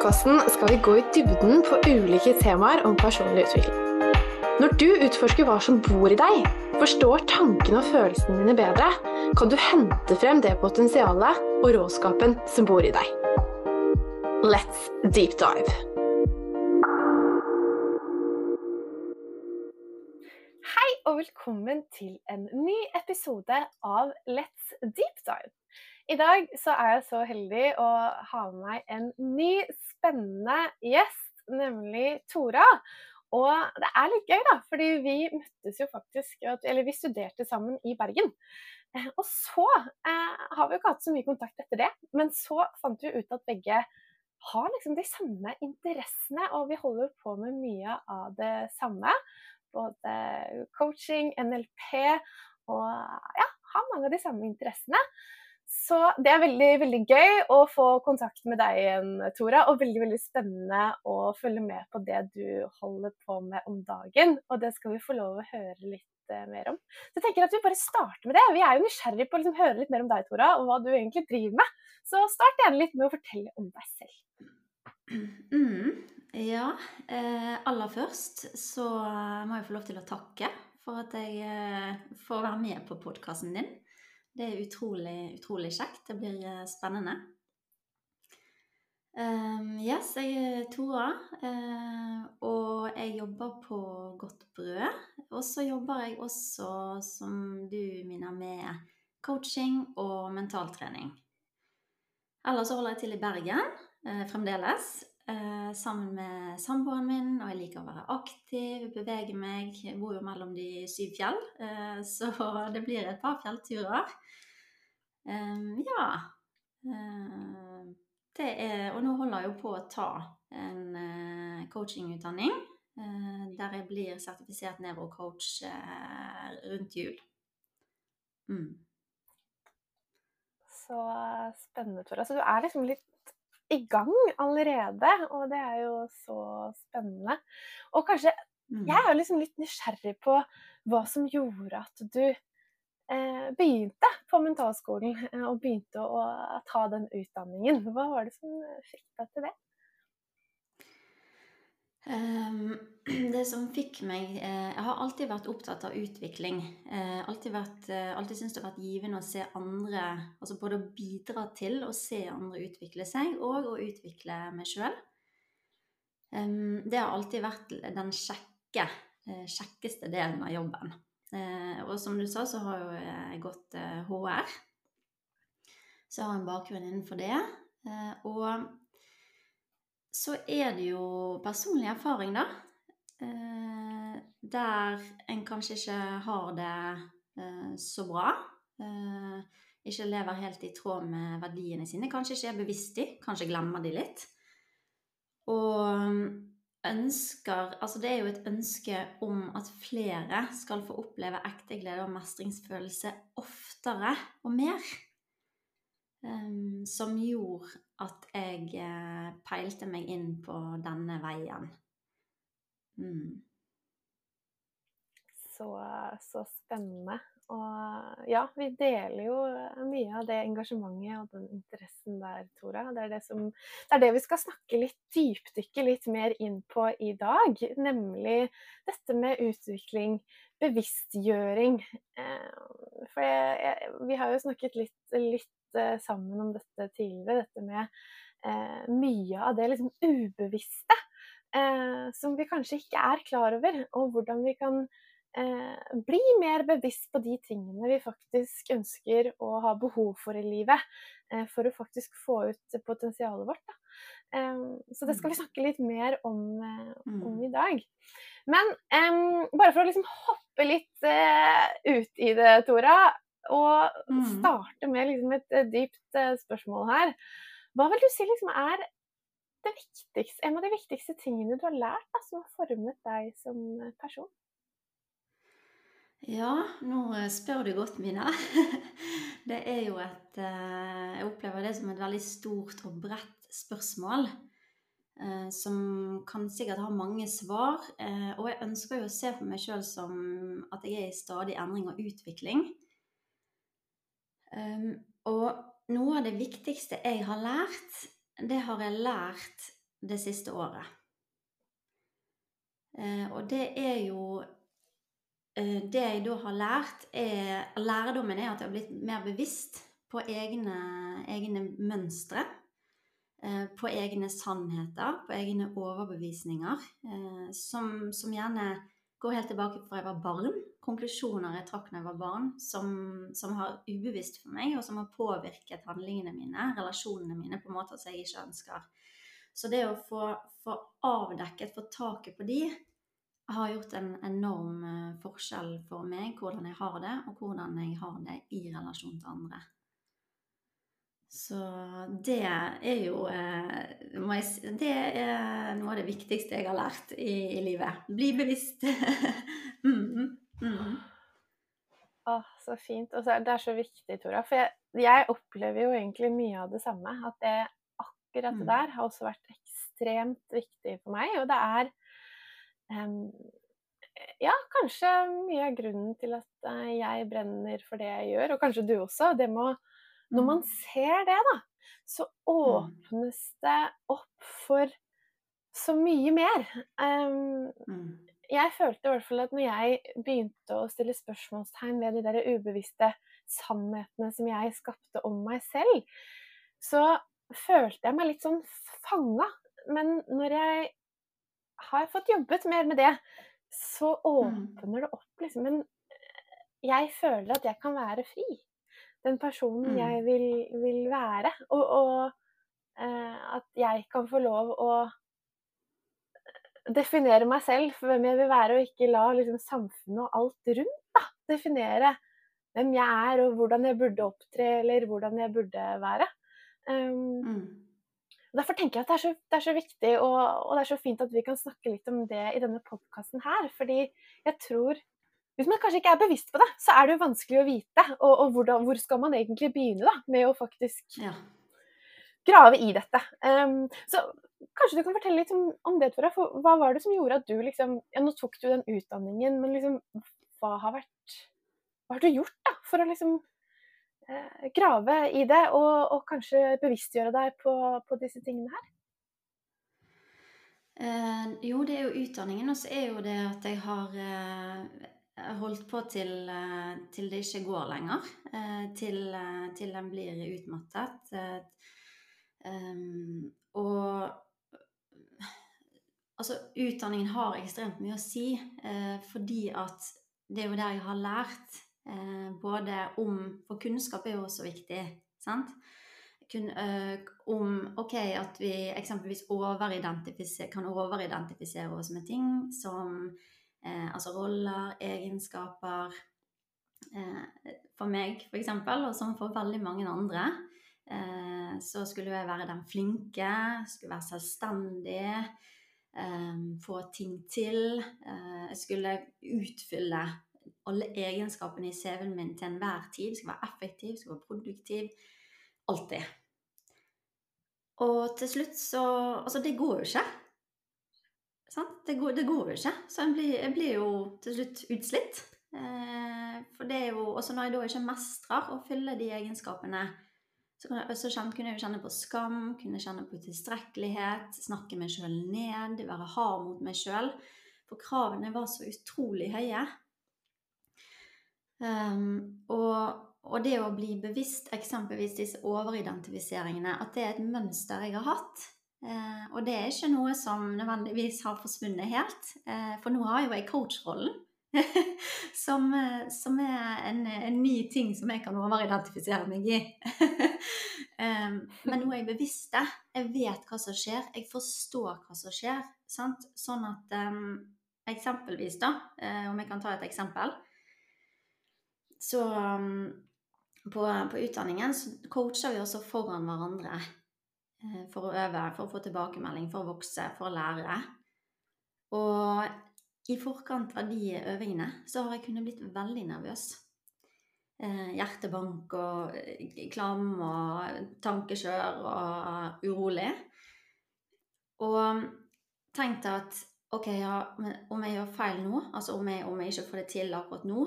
podkasten skal vi gå i dybden på ulike temaer om personlig utvikling. Når du utforsker hva som bor i deg, forstår tankene og følelsene dine bedre, kan du hente frem det potensialet og råskapen som bor i deg. Let's deep dive. Hei og velkommen til en ny episode av Let's deep dive. I dag så er jeg så heldig å ha med meg en ny spennende gjest, nemlig Tora. Og det er litt gøy, da, fordi vi møttes jo faktisk Eller vi studerte sammen i Bergen. Eh, og så eh, har vi jo ikke hatt så mye kontakt etter det, men så fant vi ut at begge har liksom de samme interessene, og vi holder på med mye av det samme. Både coaching, NLP og ja, har mange av de samme interessene. Så det er veldig, veldig gøy å få kontakt med deg igjen, Tora. Og veldig veldig spennende å følge med på det du holder på med om dagen. Og det skal vi få lov å høre litt uh, mer om. Så jeg tenker at vi bare starter med det. Vi er jo nysgjerrig på å liksom, høre litt mer om deg, Tora, og hva du egentlig driver med. Så start gjerne litt med å fortelle om deg selv. Mm, ja, eh, aller først så må jeg få lov til å takke for at jeg eh, får være med på podkasten din. Det er utrolig, utrolig kjekt. Det blir eh, spennende. Um, yes, jeg er Tora, uh, og jeg jobber på Godt brød. Og så jobber jeg også, som du minner, med coaching og mentaltrening. Ellers holder jeg til i Bergen uh, fremdeles, uh, sammen med samboeren min. Og jeg liker å være aktiv, bevege meg. Jeg bor jo mellom de syv fjell, så det blir et par fjellturer. Um, ja. Uh, det er Og nå holder jeg jo på å ta en uh, coachingutdanning uh, der jeg blir sertifisert nevrocoach rundt jul. Mm. Så spennende, Tora. Så du er liksom litt i gang allerede, og det er jo så spennende. Og kanskje mm. Jeg er jo liksom litt nysgjerrig på hva som gjorde at du Eh, begynte på mentalskolen eh, og begynte å, ta den utdanningen. Hva var det som fikk deg til det? Um, det som fikk meg uh, Jeg har alltid vært opptatt av utvikling. Uh, alltid vært, uh, alltid syntes det har vært givende å se andre Altså både å bidra til å se andre utvikle seg, og å utvikle meg sjøl. Um, det har alltid vært den kjekke, kjekkeste delen av jobben. Eh, og som du sa, så har jo jeg gått HR. Eh, så jeg har en bakgrunn innenfor det. Eh, og så er det jo personlig erfaring, da. Der en kanskje ikke har det så bra. Ikke lever helt i tråd med verdiene sine. Kanskje ikke er bevisst de, kanskje glemmer de litt. Og ønsker Altså det er jo et ønske om at flere skal få oppleve ekte glede og mestringsfølelse oftere og mer. Som gjorde at jeg uh, peilte meg inn på denne veien. Mm. Så, så spennende. Og ja, vi deler jo mye av det engasjementet og den interessen der, Tora. Det er det, som, det er det vi skal snakke litt, dypdykke litt mer inn på i dag. Nemlig dette med utvikling, bevisstgjøring. Eh, for jeg, jeg, vi har jo snakket litt, litt eh, sammen om dette tidligere, dette med eh, mye av det liksom ubevisste. Eh, som vi kanskje ikke er klar over, og hvordan vi kan eh, bli mer bevisst på de tingene vi faktisk ønsker å ha behov for i livet. Eh, for å faktisk få ut potensialet vårt. Eh, så det skal vi mm. snakke litt mer om, om mm. i dag. Men bare for å liksom hoppe litt eh, ut i det, Tora, og mm. starte med liksom et eh, dypt spørsmål her. Hva vil du si liksom er det viktigste, en av de viktigste tingene du har lært da, som har formet deg som person? Ja, nå eh, spør du godt, Mina. Det er jo et eh, Jeg opplever det som et veldig stort og bredt spørsmål. Eh, som kan sikkert ha mange svar. Og jeg ønsker jo å se på meg sjøl som at jeg er i stadig endring og utvikling. Ehm, og noe av det viktigste jeg har lært, det har jeg lært det siste året. Uh, og det er jo uh, Det jeg da har lært, er Lærdommen er at jeg har blitt mer bevisst på egne, egne mønstre. Eh, på egne sannheter, på egne overbevisninger, eh, som, som gjerne går helt tilbake fra jeg var barn. Konklusjoner jeg trakk da jeg var barn, som, som, har ubevisst for meg, og som har påvirket handlingene mine, relasjonene mine, på måter som jeg ikke ønsker. Så det å få, få avdekket, få taket på de, har gjort en enorm eh, forskjell for meg, hvordan jeg har det, og hvordan jeg har det i relasjon til andre. Så det er jo eh, Det er noe av det viktigste jeg har lært i, i livet. Bli bevisst. mm, mm. Å, så fint. Og det er så viktig, Tora. For jeg, jeg, opplever jo egentlig mye av det samme. At det akkurat det mm. der har også vært ekstremt viktig for meg. Og det er um, ja, kanskje mye av grunnen til at eh, jeg brenner for det jeg gjør, og kanskje du også. Det med å når man mm. ser det, da, så mm. åpnes det opp for så mye mer. Um, jeg følte i hvert fall at når jeg begynte å stille spørsmålstegn ved de der ubevisste sannhetene som jeg skapte om meg selv, så følte jeg meg litt sånn fanga. Men når jeg har fått jobbet mer med det, så åpner det opp liksom en Jeg føler at jeg kan være fri den personen mm. jeg vil, vil være. Og, og eh, at jeg kan få lov å definere meg selv for hvem jeg vil være, og ikke la liksom, samfunnet og alt rundt da, definere hvem jeg er, og hvordan jeg burde opptre, eller hvordan jeg burde være. Um, mm. Derfor tenker jeg at det er så, det er så viktig, og, og, det er så fint at vi kan snakke litt om det i denne podkasten her. Fordi jeg tror hvis man kanskje ikke er bevisst på det, så er det jo vanskelig å vite. Og, og hvordan, hvor skal man egentlig begynne da, med å faktisk ja. grave i dette. Um, så kanskje du kan fortelle litt om, om det, Tora. For hva var det som gjorde at du liksom Ja, nå tok du den utdanningen, men liksom hva har vært Hva har du gjort da, for å liksom eh, grave i det, og, og, kanskje bevisstgjøre deg på, på disse tingene her? Eh, jo, det er jo utdanningen, og så er jo det at jeg har eh, holdt på til, eh, til, det ikke går lenger. Eh, til, eh, til en blir utmattet. Og altså, utdanningen har ekstremt mye å si, fordi at det er jo der jeg har lært både om For kunnskap er jo også viktig, sant? Kun, om ok, at vi eksempelvis kan overidentifisere oss med ting som Eh, altså roller, egenskaper. Eh, for meg, for eksempel, og som for veldig mange andre, eh, så skulle jeg være den flinke, skulle være selvstendig, eh, få ting til. Eh, jeg skulle utfylle alle egenskapene i CV-en min til enhver tid. Skulle være effektiv, skulle være produktiv. Alltid. Og til slutt så Altså, det går jo ikke. Det går, det går, jo ikke. Så jeg blir, jeg blir, jo til slutt utslitt. Eh, for det er jo Også når jeg da ikke mestrer å fylle de egenskapene, så, jeg, også kjenne, kunne jeg kjenne på skam, kunne kjenne på tilstrekkelighet, snakke meg sjøl ned, være hard mot meg sjøl. For kravene var så utrolig høye. Um, og, og, det å bli bevisst eksempelvis disse overidentifiseringene, at det er et mønster jeg har hatt, og det er ikke noe som nødvendigvis har forsvunnet helt. Eh, for nå har jo jeg coachrollen, som, eh, som, er en, en, ny ting som jeg kan overidentifisere meg i. eh, men nå er jeg bevisst det. Jeg vet hva som skjer. Jeg forstår hva som skjer. Sant? Sånn at eksempelvis, da, eh, om jeg kan ta et eksempel Så um, på, på utdanningen så coacher vi også foran hverandre. Eh, for å øve, for å få tilbakemelding, for å vokse, for å lære. Og i forkant av de øvingene så har jeg kunnet blitt veldig nervøs. Eh, hjertebank og eh, klam og tankekjør og urolig. Og tenkte at ok, ja, om jeg gjør feil nå, altså om jeg, om jeg ikke får det til akkurat nå,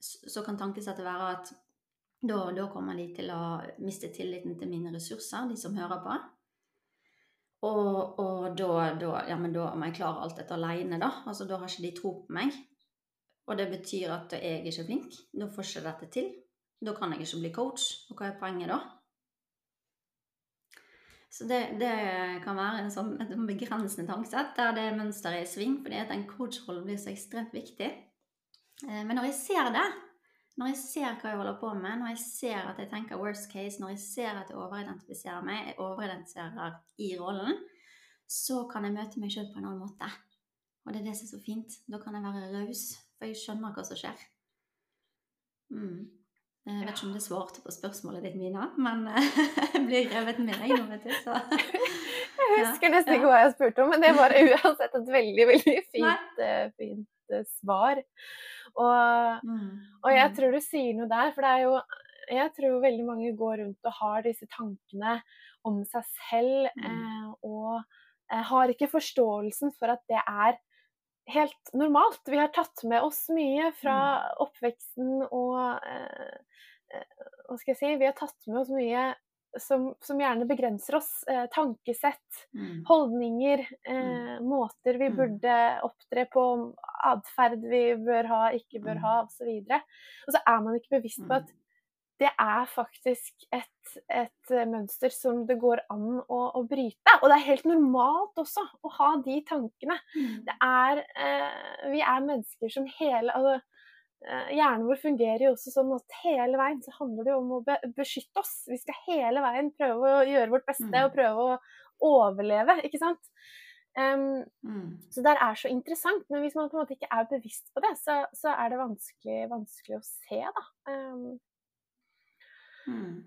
så kan tankesettet være at da, da, kommer de til å miste tilliten til mine ressurser, de som hører på. Og, og da, da, ja, men da må jeg klare alt dette alene, da. Altså, da har ikke de tro på meg. Og det betyr at jeg er ikke flink. Da får ikke dette til. Da kan jeg ikke bli coach. Og hva er poenget da? Så det, det kan være en sånn, et begrensende tankesett der det mønsteret er i sving, fordi at den coachrollen blir så ekstremt viktig. Eh, men når jeg ser det, når jeg ser hva jeg holder på med, når jeg ser at jeg tenker worst case, når jeg ser at jeg overidentifiserer meg, jeg overidentifiserer i rollen, så kan jeg møte meg sjøl på en annen måte. Og det er det som er så fint. Da kan jeg være raus, for jeg skjønner hva som skjer. Mm. Jeg vet ikke om det svarte på spørsmålet ditt, Mina, men jeg blir revet med deg nå, vet du. Så. Jeg husker nesten ikke hva jeg spurte om, men det var uansett et veldig, veldig fint, uh, fint uh, svar. Og, mm. og, jeg mm. tror du sier noe der, for det er jo Jeg tror veldig mange går rundt og har disse tankene om seg selv, mm. eh, og har ikke forståelsen for at det er helt normalt. Vi har tatt med oss mye fra mm. oppveksten og eh, eh, Hva skal jeg si Vi har tatt med oss mye som, som gjerne begrenser oss. Eh, tankesett, mm. holdninger, eh, mm. måter vi mm. burde opptre på, atferd vi bør ha, ikke bør mm. ha, osv. Og, og så er man ikke bevisst på at det er faktisk et, et, mønster som det går an å, å, bryte. Og det er helt normalt også å ha de tankene. Mm. Det er eh, Vi er mennesker som hele altså, eh, Hjernen vår fungerer jo også sånn at hele veien så handler det om å be, beskytte oss. Vi skal hele veien prøve å gjøre vårt beste mm. og prøve å overleve, ikke sant? Um, mm. Så det er så interessant, men hvis man på en måte ikke er bevisst på det, så, så er det vanskelig, vanskelig å se, da. Um, Mm.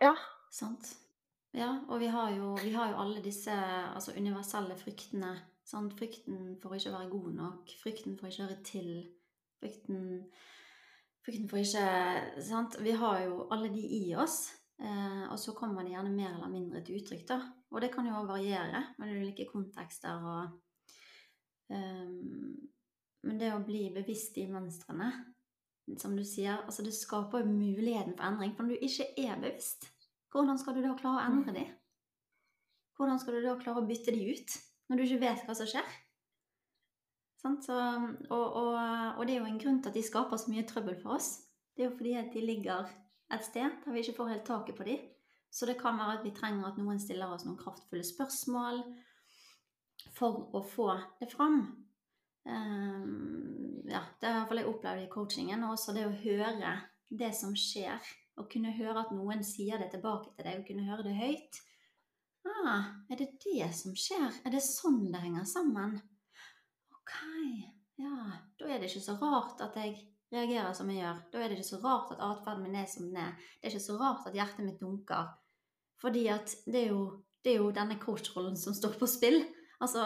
Ja. Sant. Ja, og vi har, jo, vi har jo alle disse altså, universelle fryktene. Sant? Frykten for å ikke være god nok, frykten for å ikke høre til, frykten, frykten for ikke sant? Vi har jo alle de i oss. Eh, og så kommer de gjerne mer eller mindre til uttrykk, da. Og det kan jo variere med ulike kontekster og um, Men det å bli bevisst i mønstrene som du sier, altså det skaper jo muligheten for endring. For når du ikke er bevisst, hvordan skal du da klare å endre de? Hvordan skal du da klare å bytte de ut, når du ikke vet hva som skjer? Så, og, og, og, det er jo en grunn til at de skaper så mye trøbbel for oss. Det er jo fordi at de ligger et sted der vi ikke får helt taket på dem. Så det kan være at vi trenger at noen stiller oss noen kraftfulle spørsmål for å få det fram. Um, ja, det har jeg opplevd i coachingen. Og også det å høre det som skjer. Å kunne høre at noen sier det tilbake til deg, og kunne høre det høyt. Ah, er det det som skjer? Er det sånn det henger sammen? Ok, ja. Da er det ikke så rart at jeg reagerer som jeg gjør. Da er det ikke så rart at atferden min er som den er. Det er ikke så rart at hjertet mitt dunker. Fordi at det er jo, det er jo denne coachrollen som står på spill. Altså,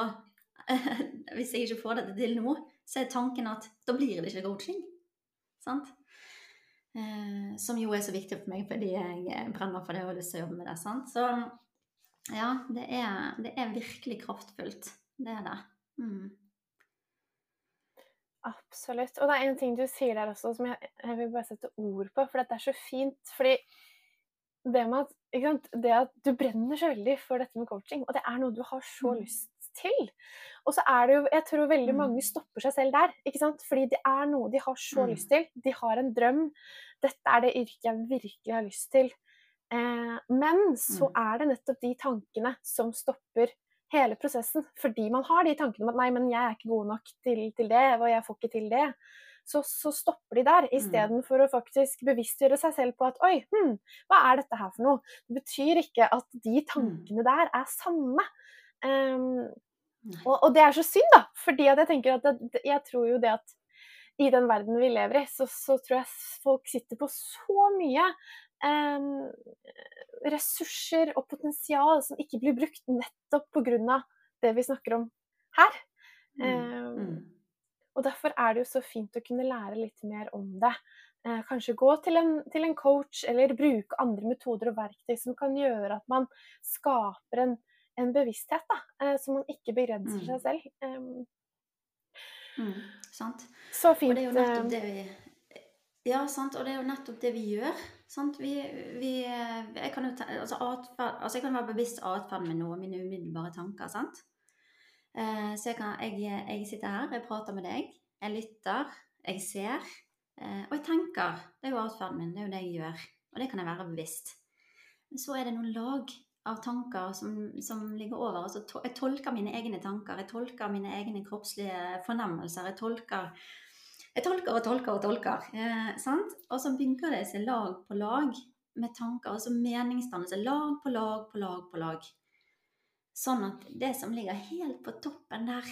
hvis jeg ikke får dette til nå, så er tanken at da blir det ikke coaching. Sant? Eh, som jo er så viktig for meg fordi jeg brenner for det og har lyst til å jobbe med det. Sant? Så ja, det er, det er virkelig kraftfullt. Det er det. Mm. Absolutt. Og det er en ting du sier der også som jeg, jeg vil bare sette ord på, for det er så fint. Fordi det med at, det at du brenner så veldig for dette med coaching, og det er noe du har så mm. lyst til. Og så er det jo Jeg tror veldig mange mm. stopper seg selv der. ikke sant? Fordi det er noe de har så mm. lyst til. De har en drøm. Dette er det yrket jeg virkelig har lyst til. Eh, men så mm. er det nettopp de tankene som stopper hele prosessen. Fordi man har de tankene om at 'nei, men jeg er ikke god nok til, til det', og 'jeg får ikke til det'. Så, så stopper de der, istedenfor mm. å faktisk bevisstgjøre seg selv på at 'oi, hm, hva er dette her for noe'? Det betyr ikke at de tankene der er sanne. Um, og, og, det er så synd, da. Fordi jeg tenker at det, jeg tror jo det at i den verden vi lever i, så, så tror jeg folk sitter på så mye ressurser og potensial som ikke blir brukt nettopp pga. det vi snakker om her. Mm. mm. Og derfor er det jo så fint å kunne lære litt mer om det. Eh, kanskje gå til en, til en, coach, eller bruke andre metoder og verktøy som kan gjøre at man skaper en, en bevissthet, da, eh, så man ikke begrenser mm. seg selv. Eh, mm, sant. Så fint. Og det er jo nettopp eh, det vi ja, sant. Og det er jo nettopp det vi gjør. Vi, vi, jeg, kan jo ta, altså atferd, altså jeg kan være bevisst atferd med noe, mine umiddelbare tanker. sant? Eh, så jeg, kan, jeg, jeg, sitter her, jeg prater med deg, jeg lytter, jeg ser. Eh, og jeg tenker. Det er jo atferden min, det er jo det jeg gjør. Og det kan jeg være bevisst. Men så er det noen lag av tanker som, som ligger over. Altså, to, jeg tolker mine egne tanker, jeg tolker mine egne kroppslige fornemmelser. Jeg tolker jeg tolker og tolker og tolker. Eh? Og så bygger det seg lag på lag med tanker, altså meningsdannelse. Lag på lag på lag på lag. Sånn at det som ligger helt på toppen der,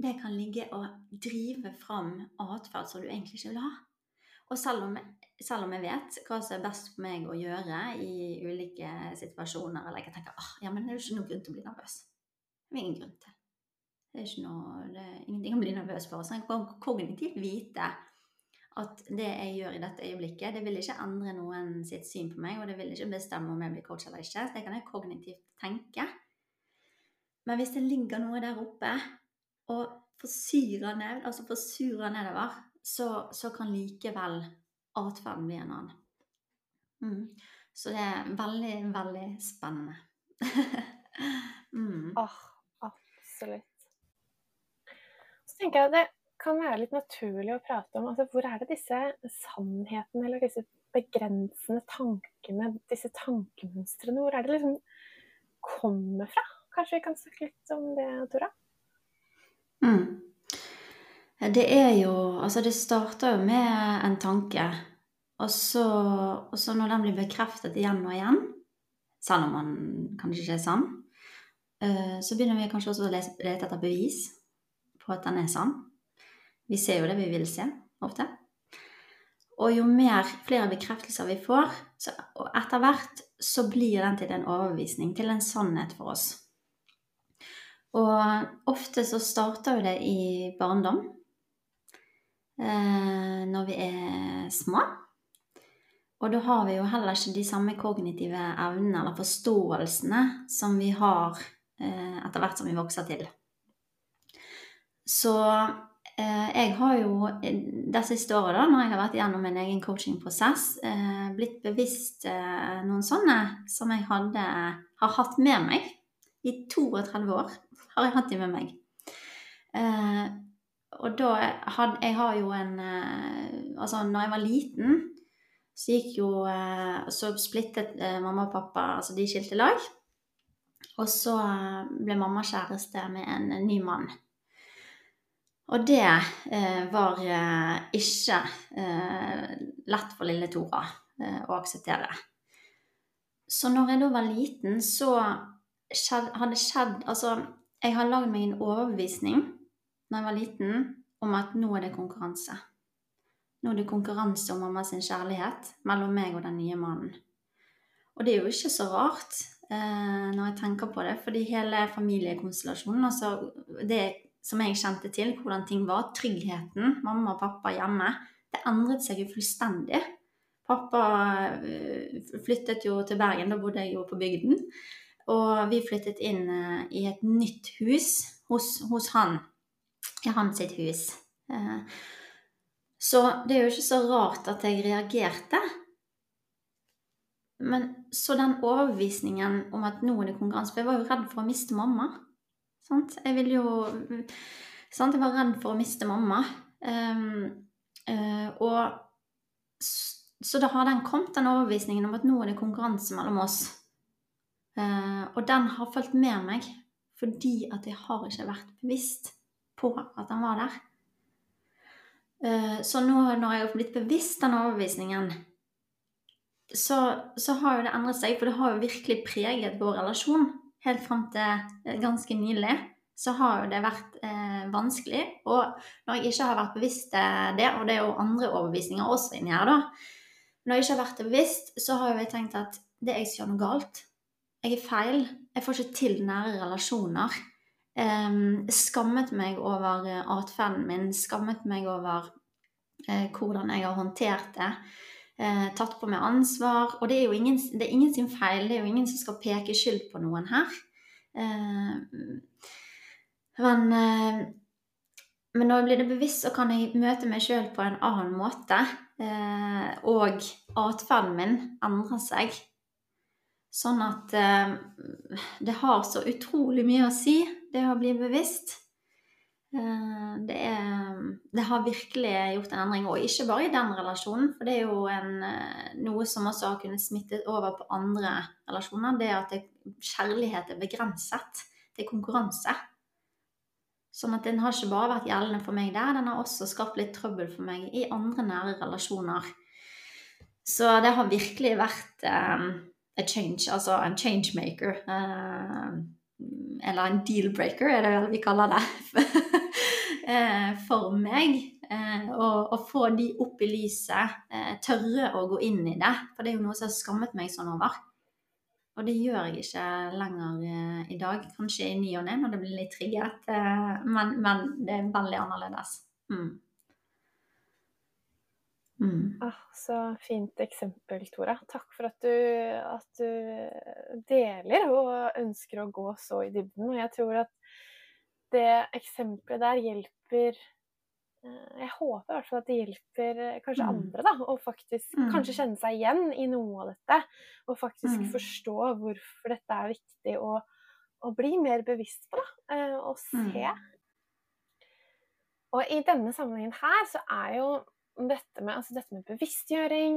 det kan ligge og drive fram atferd som du egentlig ikke vil ha. Og selv om, selv om, jeg vet hva som er best for meg å gjøre i ulike situasjoner, eller jeg tenker ah, ja, men det er jo ikke noen grunn til å bli nervøs. Det er ingen grunn til. Det er noe, det er ingenting å bli nervøs for. Så jeg kan kognitivt vite at det jeg gjør i dette øyeblikket, det vil ikke endre noen sitt syn på meg, og det vil ikke bestemme om jeg blir coach eller ikke. Så det kan jeg kognitivt tenke. Men hvis det ligger noe der oppe og forsyrer, ned, altså forsurer nedover, så, så, kan likevel atferden bli en annen. Mm. Så det er veldig, veldig spennende. mm. Oh, absolutt tenker jeg det kan være litt naturlig å prate om altså, hvor er det disse sannhetene eller disse begrensende tankene, disse tankemønstrene, hvor er det liksom kommer fra? Kanskje vi kan snakke litt om det, Tora? Mm. Det er jo Altså, det starter jo med en tanke. Og så, og så når den blir bekreftet igjen og igjen, selv om man kanskje ikke er sann, eh, så begynner vi kanskje også å lete etter bevis at den er sann. Vi ser jo det vi vil se, ofte. Og jo mer, flere bekreftelser vi får, så, og etter hvert så blir den til en overbevisning, til en sannhet for oss. Og ofte så starter jo det i barndom, eh, når vi er små. Og da har vi jo heller ikke de samme kognitive evnene eller forståelsene som vi har eh, etter hvert som vi vokser til. Så eh, jeg har jo eh, det siste året, da, når jeg har vært gjennom min egen coachingprosess, eh, blitt bevisst eh, noen sånne som jeg hadde, har hatt med meg. I 32 år har jeg hatt de med meg. Eh, og da hadde Jeg har jo en eh, Altså, når jeg var liten, så gikk jo Så splittet mamma og pappa Altså, de skilte lag. Og så ble mamma kjæreste med en ny mann. Og det eh, var eh, ikke eh, lett for lille Tora eh, å akseptere. Så når jeg da var liten, så skjedd, hadde skjedd Altså, jeg har lagd meg en overbevisning når jeg var liten, om at nå er det konkurranse. Nå er det konkurranse om mammas kjærlighet mellom meg og den nye mannen. Og det er jo ikke så rart eh, når jeg tenker på det, fordi hele familiekonstellasjonen altså det som jeg kjente til, hvordan ting var, tryggheten, mamma og pappa hjemme, det endret seg jo fullstendig. Pappa eh, flyttet jo til Bergen, da bodde jeg jo på bygden. Og vi flyttet inn eh, i et nytt hus hos, hos han, i hans sitt hus. Eh, så det er jo ikke så rart at jeg reagerte. Men så den overbevisningen om at nå er det konkurranse For jeg var jo redd for å miste mamma. Sant? Jeg vil jo sant? Jeg var redd for å miste mamma. Um, uh, og så da har den kommet, den overbevisningen om at nå er det konkurranse mellom oss. Uh, og den har fulgt med meg fordi at jeg har ikke vært bevisst på at den var der. Uh, så nå når jeg har blitt bevisst den overbevisningen, så, så har jo det endret seg, for det har jo virkelig preget vår relasjon helt fram til eh, ganske nylig, så har jo det vært eh, vanskelig. Og når jeg ikke har vært bevisst det, og det er jo andre overbevisninger også inni her, da Når jeg ikke har vært det bevisst, så har jo jeg tenkt at det er jeg som gjør noe galt. Jeg er feil. Jeg får ikke til nære relasjoner. Eh, skammet meg over eh, atferden min, skammet meg over eh, hvordan jeg har håndtert det eh, tatt på meg ansvar. Og det er jo ingen, det er ingen, sin feil, det er jo ingen som skal peke skyld på noen her. Eh, men, eh, men når jeg blir det bevisst, så kan jeg møte meg sjøl på en annen måte. Eh, og atferden min endrer seg. Sånn at eh, det har så utrolig mye å si, det å bli bevisst. Eh, det, er, det, har virkelig gjort en endring, og ikke bare i den relasjonen. For det er jo en, eh, noe som også har kunnet smitte over på andre relasjoner. Det at det, kjærlighet er begrenset. Det er konkurranse. Sånn at den har ikke bare vært gjeldende for meg der, den har også skapt litt trøbbel for meg i andre nære relasjoner. Så det har virkelig vært um, a change, altså en changemaker. Uh, eller en deal-breaker, er det vel vi kaller det. uh, for meg. Uh, å, få de opp i lyset, uh, tørre å gå inn i det. For det er jo noe som har skammet meg sånn over. Og det gjør jeg ikke lenger eh, i dag. Kanskje i ny og ne når det blir litt trigget, eh, men, men, det er veldig annerledes. Mm. Mm. Ah, så fint eksempel, Tora. Takk for at du, at du, deler og ønsker å gå så i dybden. Og jeg tror at det eksempelet der hjelper Eh, jeg håper i hvert fall at det hjelper eh, kanskje mm. andre da, å faktisk mm. kanskje kjenne seg igjen i noe av dette. Og faktisk mm. forstå hvorfor dette er viktig å, å bli mer bevisst på. da, eh, Og se. Mm. Og i denne sammenhengen her så er jo dette med, altså dette med bevisstgjøring,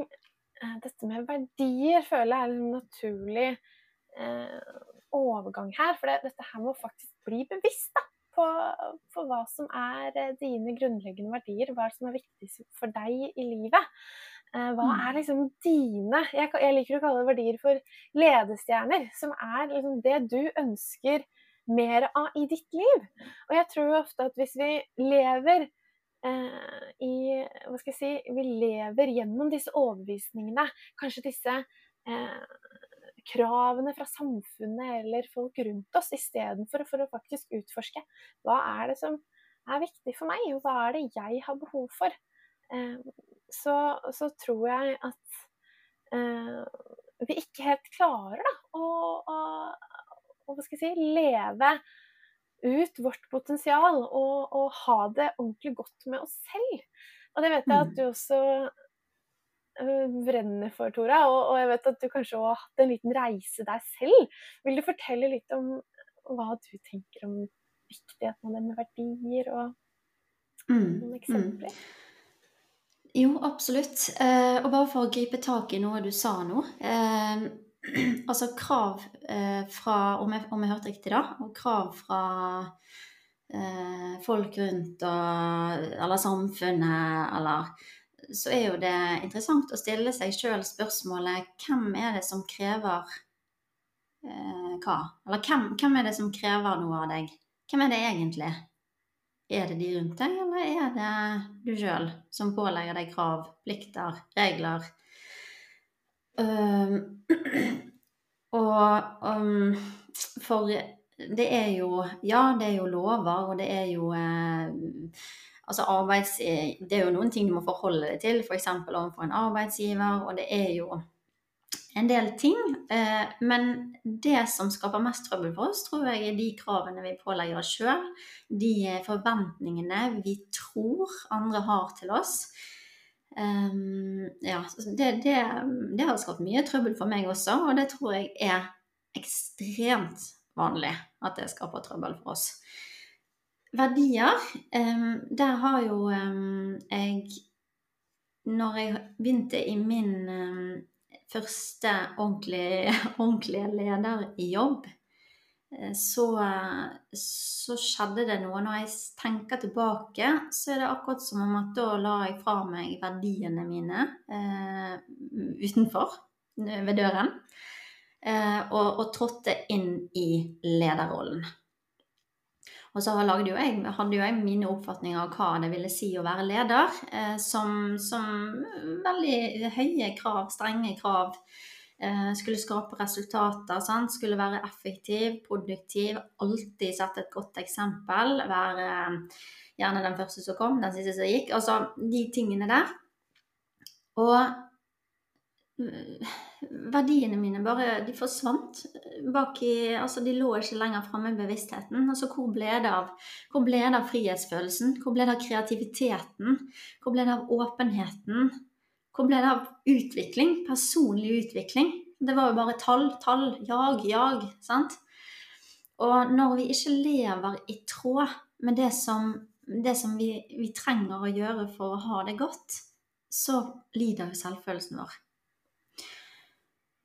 dette med verdier, føler jeg er en naturlig eh, overgang her. For det, dette her må faktisk bli bevisst. da på, på, hva som er eh, dine grunnleggende verdier, hva som er viktig for deg i livet. Eh, hva mm. er liksom dine jeg, jeg liker å kalle det verdier for ledestjerner, som er liksom det du ønsker mer av i ditt liv. Og jeg tror ofte at hvis vi lever eh, i Hva skal jeg si Vi lever gjennom disse overbevisningene, kanskje disse eh, kravene fra samfunnet eller folk rundt oss, istedenfor for å faktisk utforske hva er det som er viktig for meg, og hva er det jeg har behov for, eh, så, så tror jeg at eh, vi ikke helt klarer da, å, å, å hva skal jeg si, leve ut vårt potensial og, og, ha det ordentlig godt med oss selv. Og det vet jeg at mm. du også brenner for, Tora. Og, og, jeg vet at du kanskje har hatt en liten reise deg selv. Vil du fortelle litt om hva du tenker om viktigheten av det med verdier, og mm, noen mm. eksempler? Mm. Jo, absolutt. Eh, og bare for å gripe tak i noe du sa nå. Eh, altså krav eh, fra, om jeg, om jeg, hørte riktig da, og krav fra eh, folk rundt og Eller samfunnet, eller så er jo det interessant å stille seg sjøl spørsmålet hvem er det som krever eh, hva? Eller hvem, hvem, er det som krever noe av deg? Hvem er det egentlig? Er det de rundt deg, eller er det du sjøl som pålegger deg krav, plikter, regler? Um, og um, for det er jo Ja, det er jo lover, og det er jo eh, Altså arbeids, det er jo noen ting du må forholde deg til, f.eks. overfor en arbeidsgiver, og det er jo en del ting. Eh, men det som skaper mest trøbbel for oss, tror jeg er de kravene vi pålegger oss sjøl. De forventningene vi tror andre har til oss. Um, ja, det, det, det, har skapt mye trøbbel for meg også, og det tror jeg er ekstremt vanlig at det skaper trøbbel for oss. Verdier, der har jo jeg Når jeg begynte i min første ordentlige, ordentlige lederjobb, eh, så, så skjedde det noe. Når jeg tenker tilbake, så er det akkurat som om at da la jeg fra meg verdiene mine eh, utenfor, ved døren, eh, og, og trådte inn i lederrollen. Og så hadde jo jeg, hadde jo jeg mine oppfatninger av hva det ville si å være leder, eh, som, som, veldig høye krav, strenge krav. Eh, skulle skape resultater, sant? skulle være effektiv, produktiv, alltid sette et godt eksempel. Være eh, gjerne den første som kom, den siste som gikk. Altså de tingene der. Og verdiene mine bare de forsvant bak i Altså, de lå ikke lenger framme i bevisstheten. Altså, hvor ble det av Hvor ble det av frihetsfølelsen? Hvor ble det av kreativiteten? Hvor ble det av åpenheten? Hvor ble det av utvikling? Personlig utvikling? Det var jo bare tall, tall, jag, jag. Sant? Og når vi ikke lever i tråd med det som, det som vi, vi trenger å gjøre for å ha det godt, så lider jo selvfølelsen vår.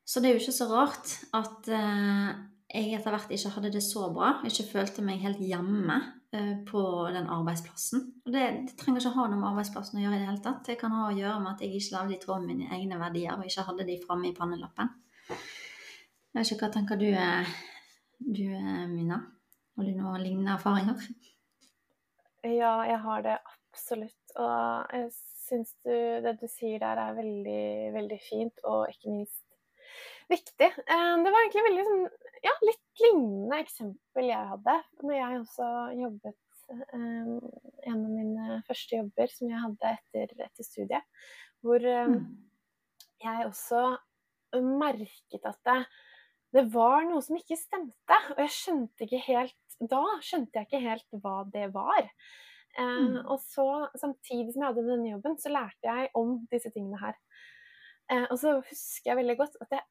Så det er jo ikke så rart at eh, jeg etter hvert ikke hadde det så bra. Ikke følte meg helt hjemme eh, på den arbeidsplassen. Og det, det, trenger ikke ha noe med arbeidsplassen å gjøre i det hele tatt. Det kan ha å gjøre med at jeg ikke lagde i tråd med mine egne verdier og ikke hadde de framme i pannelappen. Jeg vet ikke, Hva tenker du, eh, du Mina? Har du noen lignende erfaringer? Ja, jeg har det absolutt. Og jeg syns det du sier der er veldig, veldig fint, og ikke minst viktig. Eh, det var egentlig veldig sånn, ja, litt lignende eksempel jeg hadde når jeg også jobbet um, En av mine første jobber som jeg hadde etter, etter studiet, hvor um, jeg også merket at det, det var noe som ikke stemte. Og jeg skjønte ikke helt Da skjønte jeg ikke helt hva det var. Uh, og så, samtidig som jeg hadde denne jobben, så lærte jeg om disse tingene her. Uh, og så husker jeg veldig godt at jeg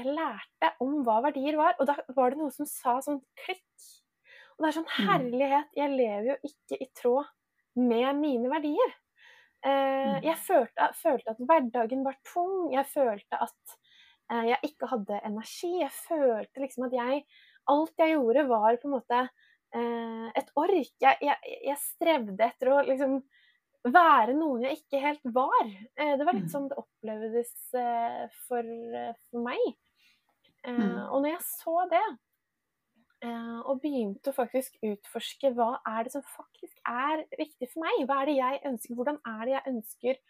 jeg lærte om hva verdier var. Og da var det noe som sa sånn klikk. Og det er sånn mm. herlighet. Jeg lever jo ikke i tråd med mine verdier. Eh, mm. jeg følte, følte, at hverdagen var tung. Jeg følte at eh, jeg ikke hadde energi. Jeg følte liksom at jeg Alt jeg gjorde, var på en måte eh, et ork. Jeg, jeg, jeg, strevde etter å liksom være noen jeg ikke helt var. Eh, det var litt mm. sånn det opplevdes eh, for, eh, for meg. Mm. Og når jeg så det, og begynte å faktisk utforske hva er det som faktisk er viktig for meg, hva er det jeg ønsker, hvordan er det jeg ønsker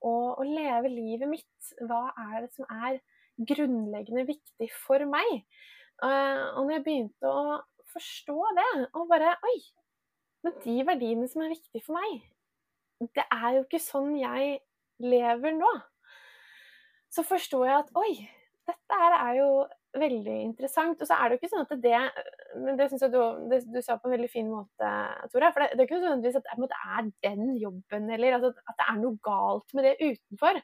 å, å leve livet mitt, hva er det som er grunnleggende viktig for meg? Og når jeg begynte å forstå det, og bare Oi! Men de verdiene som er viktige for meg, det er jo ikke sånn jeg lever nå. Så forstår jeg at oi, dette her er jo veldig interessant. Og så er det jo ikke sånn at det men Det syns jeg du, det, du, sa på en veldig fin måte, Tore. For det, det er ikke nødvendigvis at det er den jobben, eller altså, at det er noe galt med det utenfor.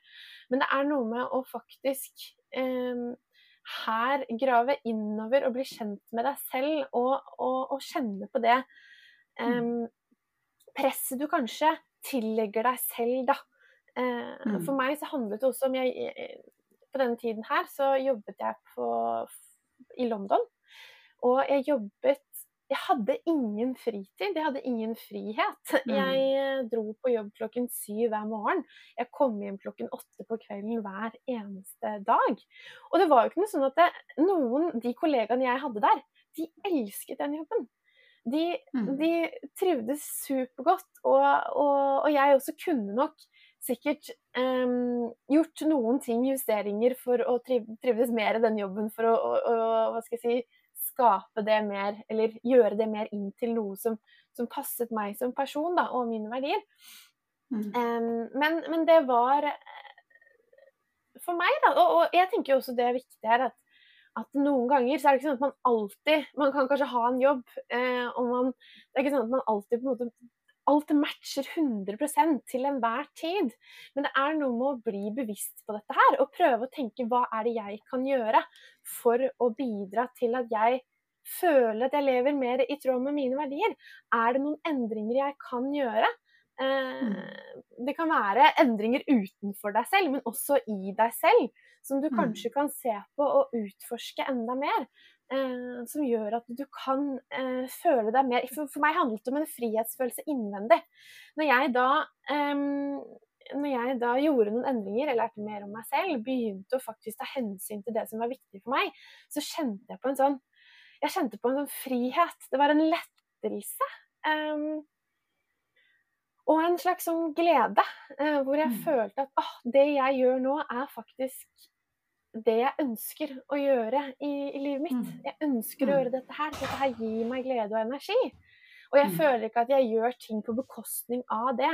Men det er noe med å faktisk eh, her grave innover og bli kjent med deg selv og, og, og kjenne på det eh, presset du kanskje tillegger deg selv, da. Eh, mm. For meg så handlet det også om jeg, På denne tiden her så jobbet jeg på, i London. Og jeg jobbet Jeg hadde ingen fritid, jeg hadde ingen frihet. Mm. Jeg eh, dro på jobb klokken syv hver morgen. Jeg kom hjem klokken åtte på kvelden hver eneste dag. Og det var jo ikke noe sånn at det, noen, de kollegaene jeg hadde der, de elsket den jobben de, mm. de trivdes supergodt. Og, og, og, jeg også kunne nok sikkert um, gjort noen ting, justeringer, for å trives mer i den jobben. For å, å, jeg si, skape det mer, eller gjøre det mer inn til noe som, som passet meg som person da, og mine verdier. Mm. Um, men, men, det var for meg, da, og, og jeg tenker også det er viktig her, at at noen ganger så er det ikke sånn at man alltid Man kan kanskje ha en jobb, eh, og man Det er ikke sånn at man alltid på en måte Alt matcher 100 til enhver tid. Men det er noe med å bli bevisst på dette her, og prøve å tenke hva er det jeg kan gjøre for å bidra til at jeg føler at jeg lever mer i tråd med mine verdier. Er det noen endringer jeg kan gjøre? Eh, det kan være endringer utenfor deg selv, men også i deg selv som du mm. kanskje kan se på og utforske enda mer. Eh, som gjør at du kan eh, føle deg mer for, for, meg handlet det om en frihetsfølelse innvendig. Når jeg da eh, når jeg da gjorde noen endringer, eller lærte mer om meg selv, begynte å faktisk ta hensyn til det som var viktig for meg, så kjente jeg på en sånn jeg kjente på en sånn frihet. Det var en lettelse. Og en slags sånn glede, uh, hvor jeg mm. følte at oh, det jeg gjør nå, er faktisk det jeg ønsker å gjøre i, i livet mitt. Mm. Jeg ønsker å mm. gjøre dette her. Dette her gir meg glede og energi. Og jeg mm. føler ikke at jeg gjør ting på bekostning av det.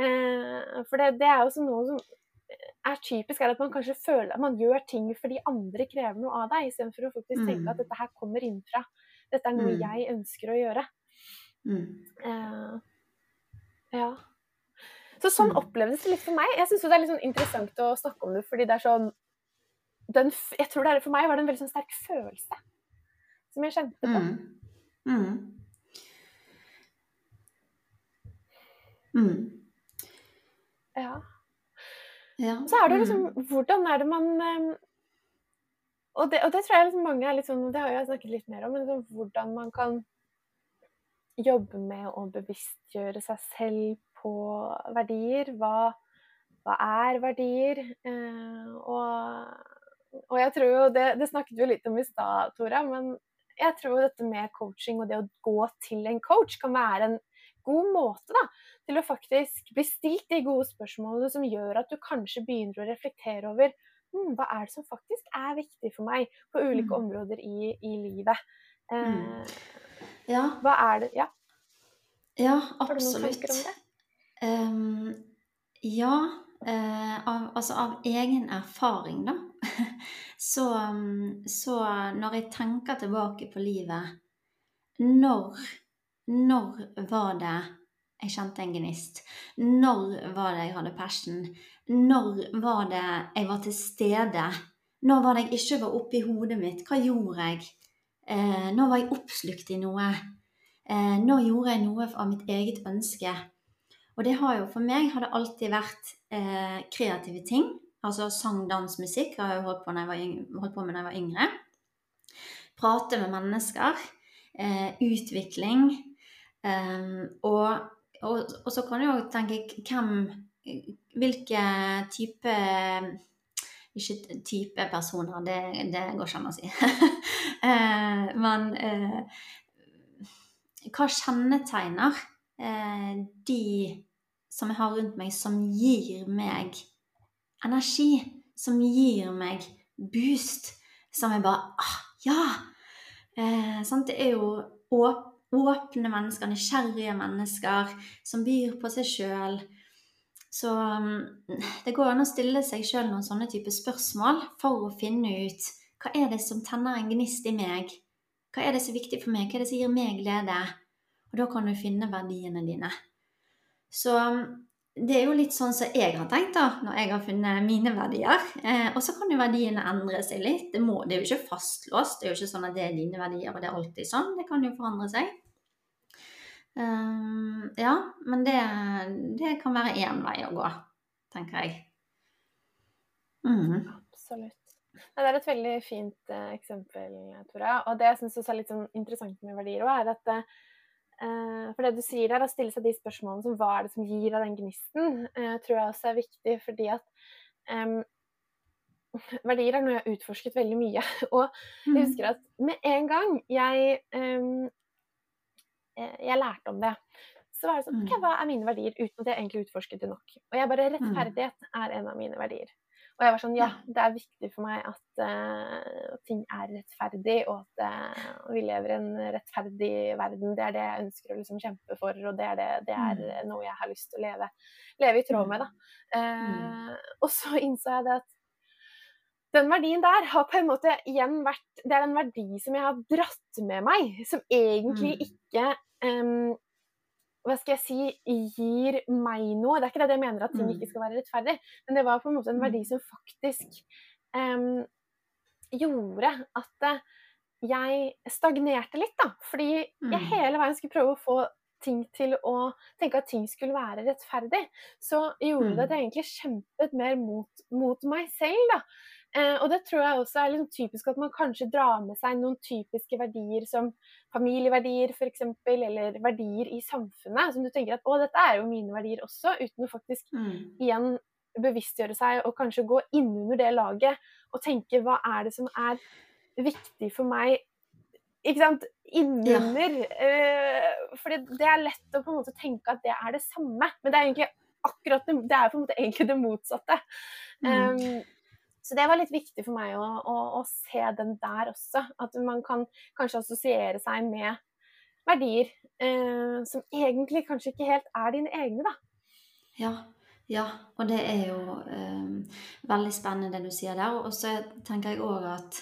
Eh, for det, det, er jo noe som er typisk, er at man kanskje føler at man gjør ting fordi andre krever noe av deg, istedenfor å faktisk tenke at dette her kommer innenfra. Dette er noe jeg ønsker å gjøre. Eh, ja. Så sånn opplevdes det litt for meg. Jeg syns det er litt sånn interessant å snakke om det, fordi det er sånn den, Jeg tror det er For meg var det en veldig sånn sterk følelse som jeg kjente på. Mm. Mm. Mm. Ja. Ja. Så er det liksom Mm. Hvordan er det man eh, og, det, og det tror jeg liksom mange er litt sånn Det har jeg snakket litt mer om, men liksom hvordan man kan jobbe med å bevisstgjøre seg selv på verdier. Hva, hva er verdier? Eh, og, og jeg tror jo det, det snakket vi litt om i stad, Tora, men jeg tror dette med coaching og det å gå til en coach kan være en god måte da, til å faktisk bli stilt de gode spørsmålene som gjør at du kanskje begynner å reflektere over hm, hva er det som faktisk er viktig for meg på ulike Mm. områder i, i livet. Eh, Mm. Ja, Hva er det Ja, ja absolutt. Ehm, ja, uh, av, altså av egen erfaring, da. Så, så når jeg tenker tilbake på livet Når, når var det jeg kjente en gnist? Når var det jeg hadde passion? Når var det jeg var til stede? Når var det jeg ikke var oppi hodet mitt? Hva gjorde jeg? Eh, når var jeg oppslukt i noe? Eh, når gjorde jeg noe av mitt eget ønske? Og det har jo for meg har det alltid vært eh, kreative ting. Altså sang, dans, musikk har jeg holdt på, når jeg var yng- holdt på med da jeg var yngre. Prate med mennesker. Eh, utvikling. Eh, og, og, og så kan du jo tenke hvem Hvilke type Ikke type personer, det, det går ikke an å si. eh, men eh, hva kjennetegner eh, de som jeg har rundt meg, som gir meg energi, som gir meg boost, som jeg bare ah, Ja! Eh? Det er jo åpne mennesker, nysgjerrige mennesker, som byr på seg sjøl. Så um, det går an å stille seg sjøl noen sånne type spørsmål for å finne ut hva er det som tenner en gnist i meg? Hva er det som er viktig for meg? Hva er det som gir meg glede? Og da kan du finne verdiene dine. Så um, det er jo litt sånn som jeg har tenkt da, når jeg har funnet mine verdier. Eh, og så kan jo verdiene endre seg litt. Det, må, det er jo ikke fastlåst. Det er jo ikke sånn at det er dine verdier, og det er alltid sånn. Det kan jo forandre seg. Um, ja, men det, det kan være én vei å gå, tenker jeg. Mm. Absolutt. Ja, Det er et veldig fint eh, eksempel, Tora. Og det jeg syns er litt sånn interessant med verdier òg, er at eh, For det du sier der, å stille seg de spørsmålene som hva er det som gir deg den gnisten, eh, tror jeg også er viktig fordi at um, Verdier er noe jeg har utforsket veldig mye. Og jeg Mm. husker at med en gang jeg, eh, jeg lærte om det, så var det sånn OK, Mm. hva er mine verdier? Uten at jeg egentlig utforsket det nok. Og jeg bare Rettferdighet er en av mine verdier. Og jeg var sånn, ja, det er viktig for meg at uh, ting er rettferdig, og at uh, vi lever i en rettferdig verden. Det er det jeg ønsker å liksom kjempe for, og det er, det, det er uh, noe jeg har lyst til å leve, leve i tråd med. Da. Uh, og så innså jeg det at den verdien der har på en måte igjen vært Det er en verdi som jeg har dratt med meg, som egentlig Mm. ikke um, hva skal jeg si, gir meg noe. Det er ikke det jeg mener at ting Mm. ikke skal være rettferdig, men det var på en måte en Mm. verdi som faktisk um, gjorde at eh, jeg stagnerte litt, da. Fordi jeg Mm. hele veien skulle prøve å få ting til å tenke at ting skulle være rettferdig. Så gjorde det at Mm. jeg egentlig kjempet mer mot, mot meg selv, da. Eh, og det tror jeg også er liksom typisk at man kanskje drar med seg noen typiske verdier som familieverdier f.eks., eller verdier i samfunnet, som du tenker at å, dette er jo mine verdier også, uten å faktisk Mm. igjen bevisstgjøre seg og kanskje gå innunder det laget og tenke hva er det som er viktig for meg ikke sant, innunder. Eh, fordi det er lett å på en måte tenke at det er det samme, men det er egentlig akkurat det, det er på en måte egentlig det motsatte. Mm. Um, så det var litt viktig for meg å, å, å se den der også. At man kan kanskje assosiere seg med verdier eh, som egentlig kanskje ikke helt er dine egne, da. Ja, Ja, og det er jo eh, veldig spennende det du sier der. Og så tenker jeg òg at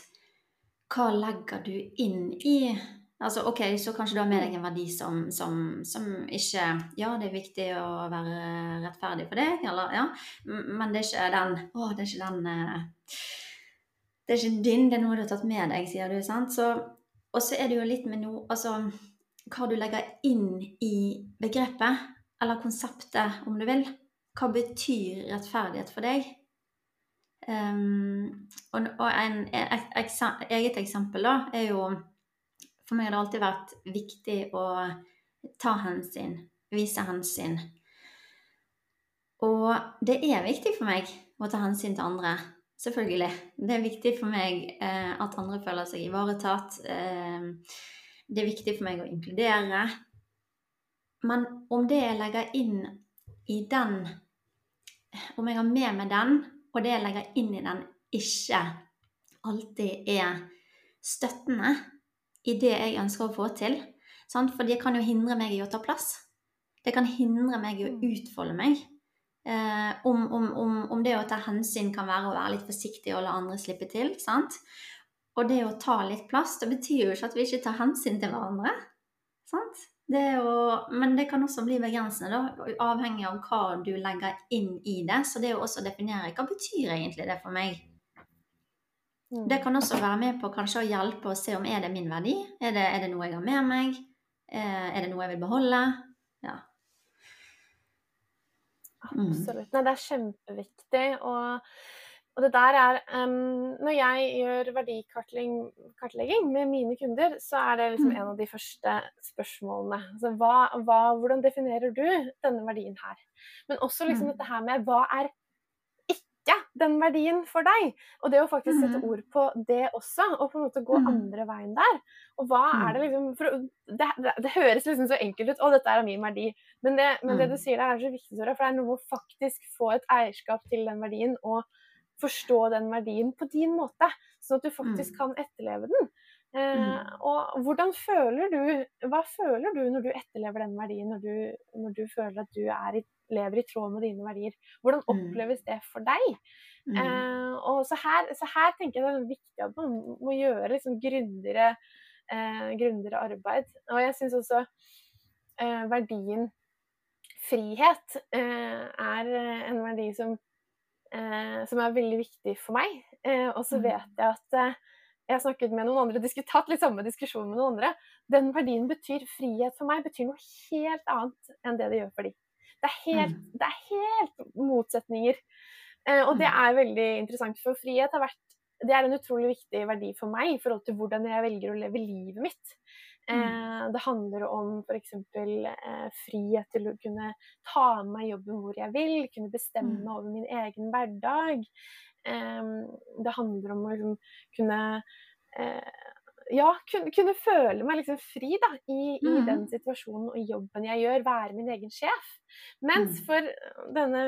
hva legger du inn i Altså OK, så kanskje du har med deg en verdi som, som, som, ikke Ja, det er viktig å være rettferdig for deg, eller ja, men det er ikke den Å, det er ikke den uh, Det er ikke din, det er noe du har tatt med deg, sier du, sant? Så, og så er det jo litt med noe Altså hva du legger inn i begrepet, eller konseptet, om du vil. Hva betyr rettferdighet for deg? Um, og, og en, et, et, eget eksempel da er jo For meg har det alltid vært viktig å ta hensyn, vise hensyn. Og det er viktig for meg å ta hensyn til andre. Selvfølgelig. Det er viktig for meg eh, at andre føler seg ivaretatt. Eh, det er viktig for meg å inkludere. Men om det jeg legger inn i den om jeg har med meg den, og det jeg legger inn i den, ikke alltid er støttende i det jeg ønsker å få til. Sant? For det kan jo hindre meg i å ta plass. Det kan hindre meg i å mm. utfolde meg. Eh, om, om, om, om, det å ta hensyn kan være å være litt forsiktig og la andre slippe til. Sant? Og det å ta litt plass, det betyr jo ikke at vi ikke tar hensyn til hverandre. Sant? Det jo, men det kan også bli begrensende, da, avhengig av hva du legger inn i det. Så det å også definere hva betyr egentlig det for meg. Det mm. kan også være med på kanskje å hjelpe å se om er det min verdi. Er det, er det noe jeg har med meg? Eh, er det noe jeg vil beholde? Ja. Absolutt. Nei, det er kjempeviktig. Og og det der er um, Når jeg gjør verdikartlegging med mine kunder, så er det liksom mm. en av de første spørsmålene. Altså, hva, hva, hvordan definerer du denne verdien her? Men også liksom mm. dette her med hva er ikke den verdien for deg? Og det å faktisk sette mm. ord på det også, og på en måte gå andre veien der. Og hva er det liksom for, det, det, det, høres liksom så enkelt ut. 'Å, dette er min verdi'. Men det, men det du sier der, er så viktig, Sora. For det er noe med å faktisk få et eierskap til den verdien. og forstå den verdien på din måte, sånn at du faktisk mm. kan etterleve den. Eh, mm. og hvordan føler du Hva føler du når du etterlever den verdien, når du, når du føler at du i, lever i tråd med dine verdier? Hvordan mm. oppleves det for deg? Mm. Eh, og så her, så her, tenker jeg det er viktig at man må gjøre liksom grundigere, eh, grundigere arbeid. Og jeg syns også eh, verdien frihet eh, er en verdi som eh, som er veldig viktig for meg. Eh, og så mm. vet jeg at eh, jeg har snakket med noen andre, tatt litt samme diskusjon med noen andre. Den verdien betyr frihet for meg, betyr noe helt annet enn det det gjør for dem. Det er helt, mm. det er helt motsetninger. Eh, og det mm. er veldig interessant, for frihet har vært det er en utrolig viktig verdi for meg i forhold til hvordan jeg velger å leve livet mitt. Mm. Eh, det handler om f.eks. Eh, frihet til å kunne ta med meg jobben hvor jeg vil, kunne bestemme mm. over min egen hverdag. Det handler om å liksom, kunne eh, ja, kunne, kunne, føle meg liksom fri da, i, i den mm. situasjonen og jobben jeg gjør, være min egen sjef. Mens mm. for denne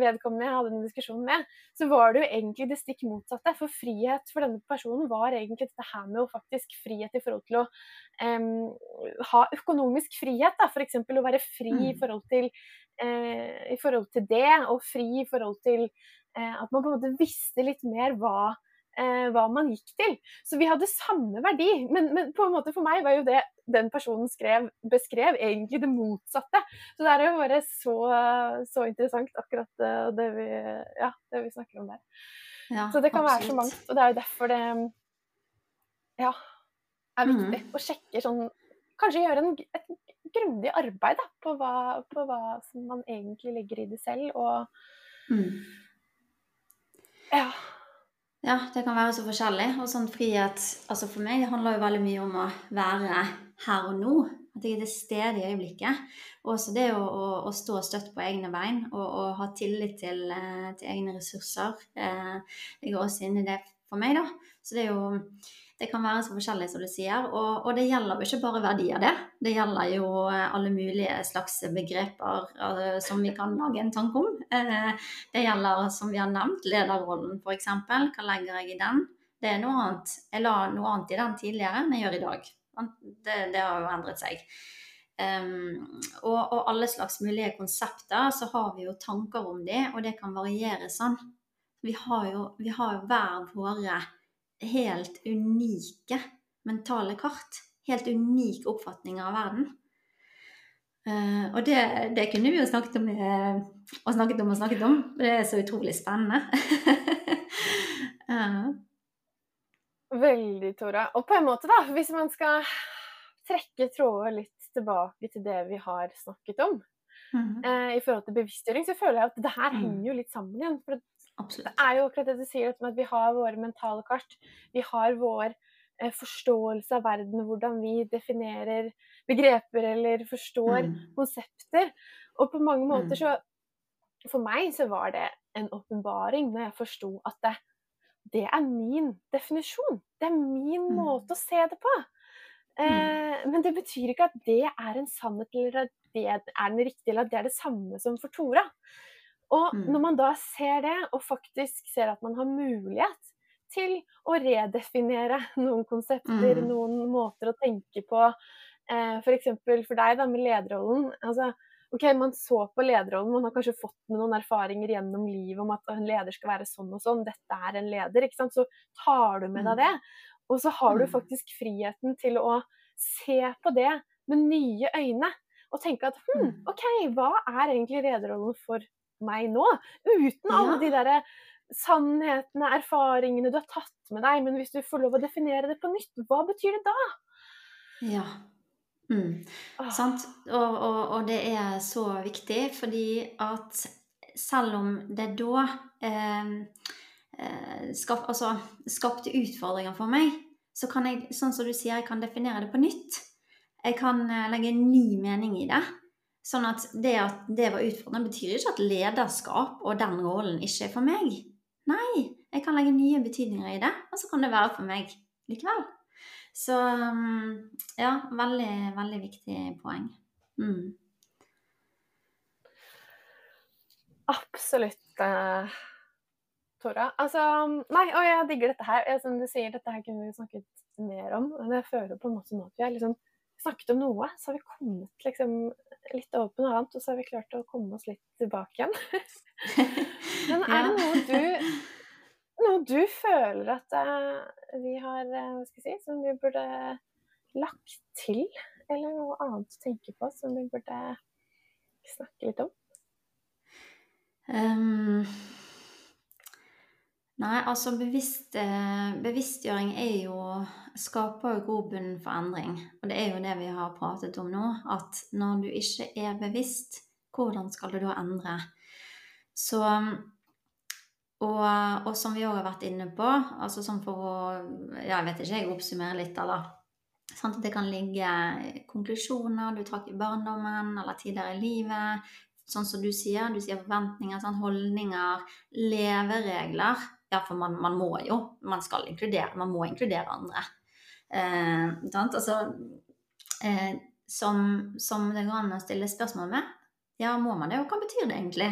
vedkommende jeg hadde en diskusjon med, så var det jo egentlig det stikk motsatte. For frihet for denne personen var egentlig dette her med å faktisk frihet i forhold til å um, ha økonomisk frihet. F.eks. å være fri i mm. forhold til, uh, i forhold til det, og fri i forhold til at man på en måte visste litt mer hva eh, hva man gikk til. Så vi hadde samme verdi, men, men, på en måte for meg var jo det den personen skrev, beskrev, egentlig det motsatte. Så det er jo bare så, så interessant, akkurat eh, det vi, ja, det vi snakker om der. Ja, så det kan absolutt. være så mangt, og det er jo derfor det ja, er viktig mm. å sjekke sånn Kanskje gjøre en, et grundig arbeid da, på, hva, på hva man egentlig legger i det selv, og mm. Ja. Ja, det kan være så forskjellig. Og sånn frihet altså For meg det handler jo veldig mye om å være her og nå. At jeg er til stede i øyeblikket. Og også det å, å, å, stå støtt på egne bein og, og ha tillit til, eh, til egne ressurser. Eh, det går også inn i det for meg, da. Så det er jo det kan være så forskjellig, som du sier. Og, og, det gjelder jo ikke bare verdier, det. Det gjelder jo eh, alle mulige slags begreper uh, som vi kan lage en tanke om. Uh, det gjelder, som vi har nevnt, lederrollen f.eks. Hva legger jeg i den? Det er noe annet. Jeg la noe annet i den tidligere enn jeg gjør i dag. Det, det har jo endret seg. Um, og, og, alle slags mulige konsepter, så har vi jo tanker om de, og det kan variere sånn. Vi har jo, vi har jo hver våre helt unike mentale kart. Helt unike oppfatninger av verden. Uh, og det, det, kunne vi jo snakket om uh, og snakket om og snakket om. Det er så utrolig spennende. uh. Veldig, Tora. Og på en måte, da, hvis man skal trekke tråder litt tilbake til det vi har snakket om mm. eh, i forhold til bevisstgjøring, så føler jeg at det her mm. henger jo litt sammen igjen. For det er jo akkurat det du sier, at vi har våre mentale kart. Vi har vår eh, forståelse av verden, hvordan vi definerer begreper eller forstår mm. konsepter. Og på mange måter mm. så For meg så var det en åpenbaring når jeg forsto at det, det er min definisjon. Det er min mm. måte å se det på. Mm. Eh, men det betyr ikke at det er en sannhet, eller at det er den riktige, eller at det er det samme som for Tora. Og mm. når man da ser det, og faktisk ser at man har mulighet til å redefinere noen konsepter, mm. noen måter å tenke på, eh, f.eks. For, for deg da med lederrollen. altså ok, Man så på lederrollen, man har kanskje fått med noen erfaringer gjennom livet om at en leder skal være sånn og sånn, dette er en leder. ikke sant? Så tar du med deg mm. det. Og så har du mm. faktisk friheten til å se på det med nye øyne. Og tenke at hm. OK, hva er egentlig lederrollen for meg nå? Uten alle de derre sannhetene, erfaringene du har tatt med deg. Men hvis du får lov å definere det på nytt, hva betyr det da? Ja. Mm. Oh. Sant. Og, og, og, det er så viktig, fordi at selv om det da eh, Eh, skap, altså, skapte utfordringer for meg, så kan jeg, sånn som du sier, jeg kan definere det på nytt. Jeg kan eh, legge en ny mening i det. Sånn at det at det var utfordrende, betyr ikke at lederskap og den rollen ikke er for meg. Nei, jeg kan legge nye betydninger i det, og så kan det være for meg likevel. Så mm, ja, veldig, veldig viktig poeng. Mm. Absolutt. Uh Tora. Altså, nei, og jeg digger dette her. Som du sier, dette her kunne vi snakket mer om. Men jeg føler på en måte nå at vi har liksom snakket om noe, så har vi kommet liksom litt over på noe annet, og så har vi klart å komme oss litt tilbake igjen. men er det noe du, noe du føler at uh, vi har uh, hva skal jeg si, som vi burde lagt til? Eller noe annet å tenke på som vi burde snakke litt om? Um Nei, altså bevisst, eh, bevisstgjøring er jo skaper jo grobunn for endring. Og det er jo det vi har pratet om nå. At når du ikke er bevisst, hvordan skal du da endre? Så og, og som vi òg har vært inne på, altså sånn for å ja, Jeg vet ikke, jeg oppsummerer litt, eller at Det kan ligge konklusjoner du trakk i barndommen eller tidligere i livet. Sånn som du sier, du sier forventninger, sånn, holdninger, leveregler ja, for man, man, må jo. Man skal inkludere. Man må inkludere andre. Eh, altså, eh, som, som, det går an å stille spørsmål med. Ja, må man det? Og hva betyr det egentlig?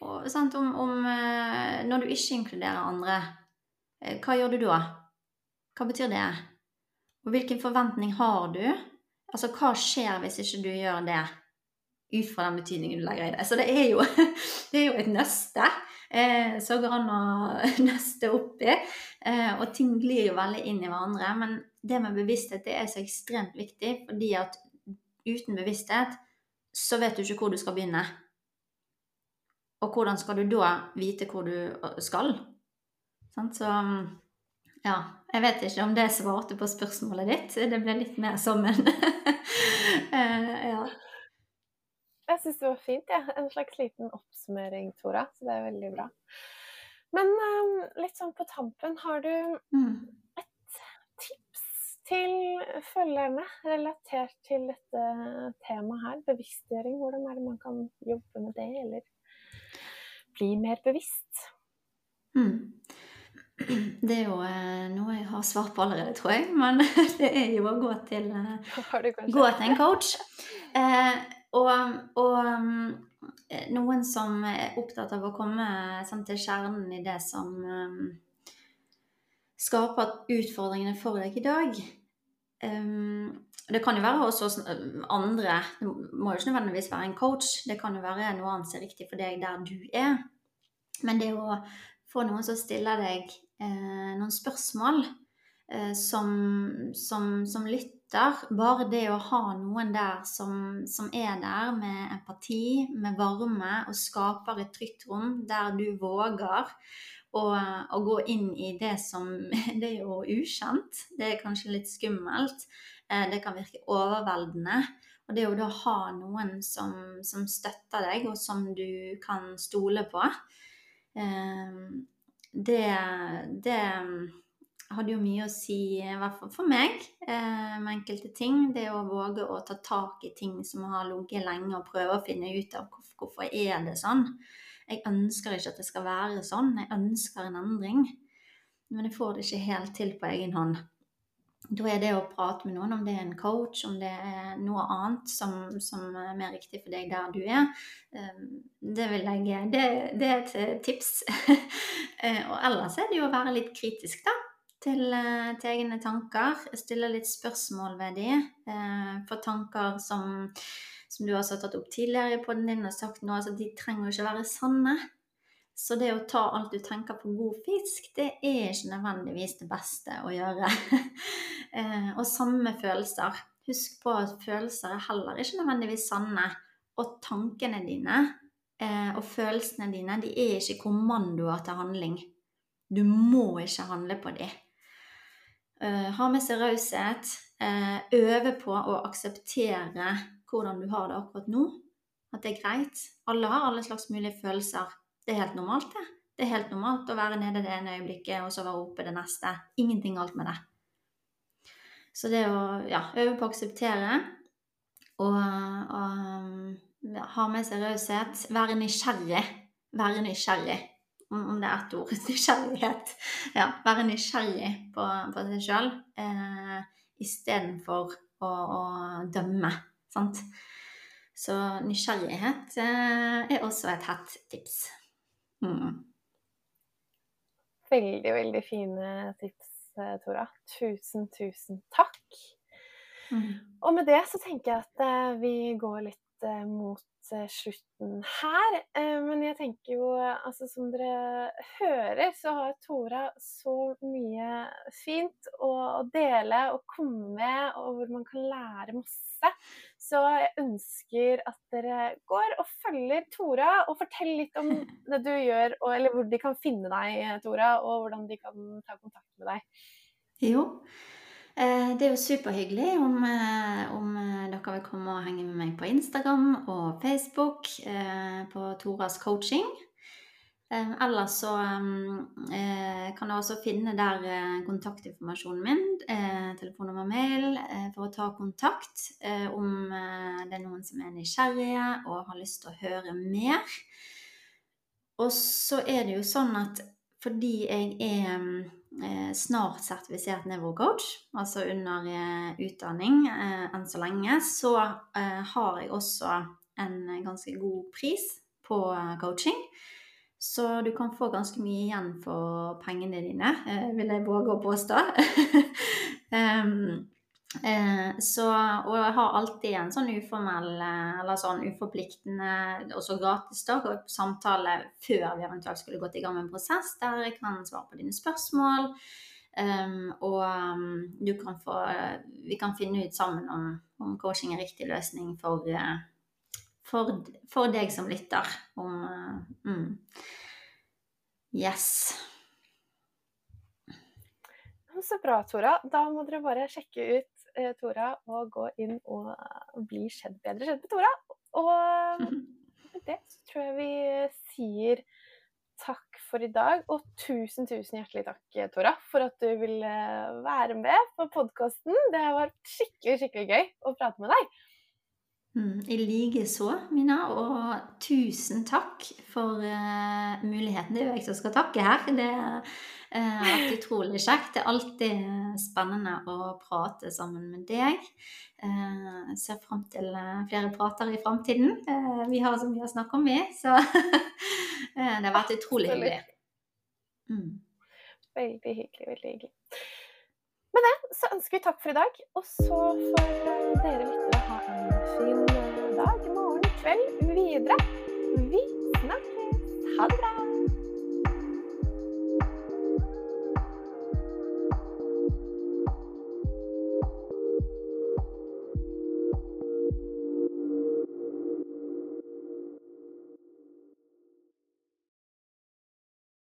Og, om, om, eh, når du ikke inkluderer andre, eh, hva gjør du da? Hva betyr det? Og hvilken forventning har du? Altså, hva skjer hvis ikke du gjør det? Ut fra den betydningen du legger i det. Så det er jo, det er jo et nøste eh, så går an å nøste oppi. Eh, og ting glir jo veldig inn i hverandre. Men det med bevissthet det er så ekstremt viktig, fordi at uten bevissthet så vet du ikke hvor du skal begynne. Og hvordan skal du da vite hvor du øh, skal? Sånn, så ja, jeg vet ikke om det svarte på spørsmålet ditt. Det ble litt mer som en eh, ja. Jeg syns det var fint. Ja. En slags liten oppsummering, Tora. Så det er veldig bra. Men um, litt sånn på tampen, har du mm. et tips til følgerne relatert til dette temaet her? Bevisstgjøring. Hvordan er det man kan jobbe med det, eller bli mer bevisst? Mm. Det er jo eh, noe jeg har svart på allerede, tror jeg. Men det er jo å gå til, eh, gå til en coach. Eh, og, og eh, noen som er opptatt av å komme sånn, til kjernen i det som um, skaper utfordringene for deg i dag. Um, det kan jo være også andre. Det må jo ikke nødvendigvis være en coach. Det kan jo være noe annet som er riktig for deg der du er. Men det å få noen som stiller deg eh, noen spørsmål eh, som, som, som, lytter Bare det å ha noen der som, som, er der med empati, med varme, og skaper et trygt rom der du våger å, å gå inn i det som Det er jo ukjent. Det er kanskje litt skummelt. Eh, det kan virke overveldende. Og det å da ha noen som, som, støtter deg, og som du kan stole på, eh, det, det hadde jo mye å si, i hvert fall for meg, eh, med enkelte ting. Det å våge å ta tak i ting som har ligget lenge, og prøve å finne ut av hvorfor, er det sånn. Jeg ønsker ikke at det skal være sånn, jeg ønsker en endring. Men jeg får det ikke helt til på egen hånd da er det å prate med noen, om det er en coach, om det er noe annet som, som er mer riktig for deg der du er, ehm, det vil jeg Det, det er et tips. Eh, og ellers er det jo å være litt kritisk, da. Til, eh, til egne tanker. Stille litt spørsmål ved de. Eh, for tanker som, som du også har tatt opp tidligere på den din og sagt nå, altså de trenger jo ikke være sanne. Så det å ta alt du tenker på god fisk, det er ikke nødvendigvis det beste å gjøre. Eh, og samme følelser. Husk på at følelser er heller ikke nødvendigvis sanne. Og tankene dine og følelsene dine, de er ikke kommandoer til handling. Du må ikke handle på dem. Eh, ha med seg raushet. Øve på å akseptere hvordan du har det akkurat nå. At det er greit. Alle har alle slags mulige følelser. Det er helt normalt, det. Det er helt normalt å være nede det ene øyeblikket og så være oppe det neste. Ingenting galt med det. Så det å ja, øve på å akseptere og, og ja, ha med seg raushet, være nysgjerrig. Være nysgjerrig, om, om det er ett ord. Nysgjerrighet. Ja, være nysgjerrig på, på seg sjøl eh, istedenfor å, å dømme. Sant? Så nysgjerrighet eh, er også et hett tips. Mm. Veldig, veldig fine tips, eh, Tora. Tusen, tusen takk. Mm. Og med det så tenker jeg at eh, vi går litt eh, mot slutten her. Men jeg tenker jo, altså som dere hører, så har Tora så mye fint å dele og komme med, og hvor man kan lære masse. Så jeg ønsker at dere går og følger Tora, og fortell litt om det du gjør, eller hvor de kan finne deg, Tora, og hvordan de kan ta kontakt med deg. Jo, eh, det er jo superhyggelig om, eh, om, eh, dere vil komme og henge med meg på Instagram og Facebook på Toras coaching. Eh, ellers så eh, kan du også finne der eh, kontaktinformasjonen min, eh, telefonnummer, mail, eh, for å ta kontakt eh, om det er noen som er nysgjerrige og har lyst til å høre mer. Og så er det jo sånn at fordi jeg er snart sertifisert nevrocoach, altså under utdanning enn så lenge, så har jeg også en ganske god pris på coaching. Så du kan få ganske mye igjen for pengene dine, eh, vil jeg våge å påstå. um, eh, så, og jeg har alltid en sånn uformell eh, eller sånn uforpliktende, også gratis da, samtale før vi eventuelt skulle gått i gang med en prosess, der jeg kan svare på dine spørsmål. Um, og um, du kan få Vi kan finne ut sammen om, om coaching er riktig løsning for uh, for, for deg som lytter. Om mm. Yes. Så bra, Tora. Da må dere bare sjekke ut eh, Tora og gå inn og bli kjent bedre kjent med Tora. Og med det så tror jeg vi sier takk for i dag. Og tusen, tusen hjertelig takk, Tora, for at du ville være med på podkasten. Det har vært skikkelig, skikkelig gøy å prate med deg. Mm, I likeså, Mina. Og tusen takk for uh, muligheten. Det er jo jeg som skal takke her. Det har vært utrolig kjekt. Det er alltid spennende å prate sammen med deg. Jeg ser fram til flere prater i framtiden. vi har så mye å snakke om, vi. Så det har vært utrolig hyggelig. Mm. Veldig hyggelig. Veldig hyggelig. Med det så ønsker vi takk for i dag, og så får dere lyttere ha en fin dag, morgen, kveld videre. Vi snakkes! Ha det bra!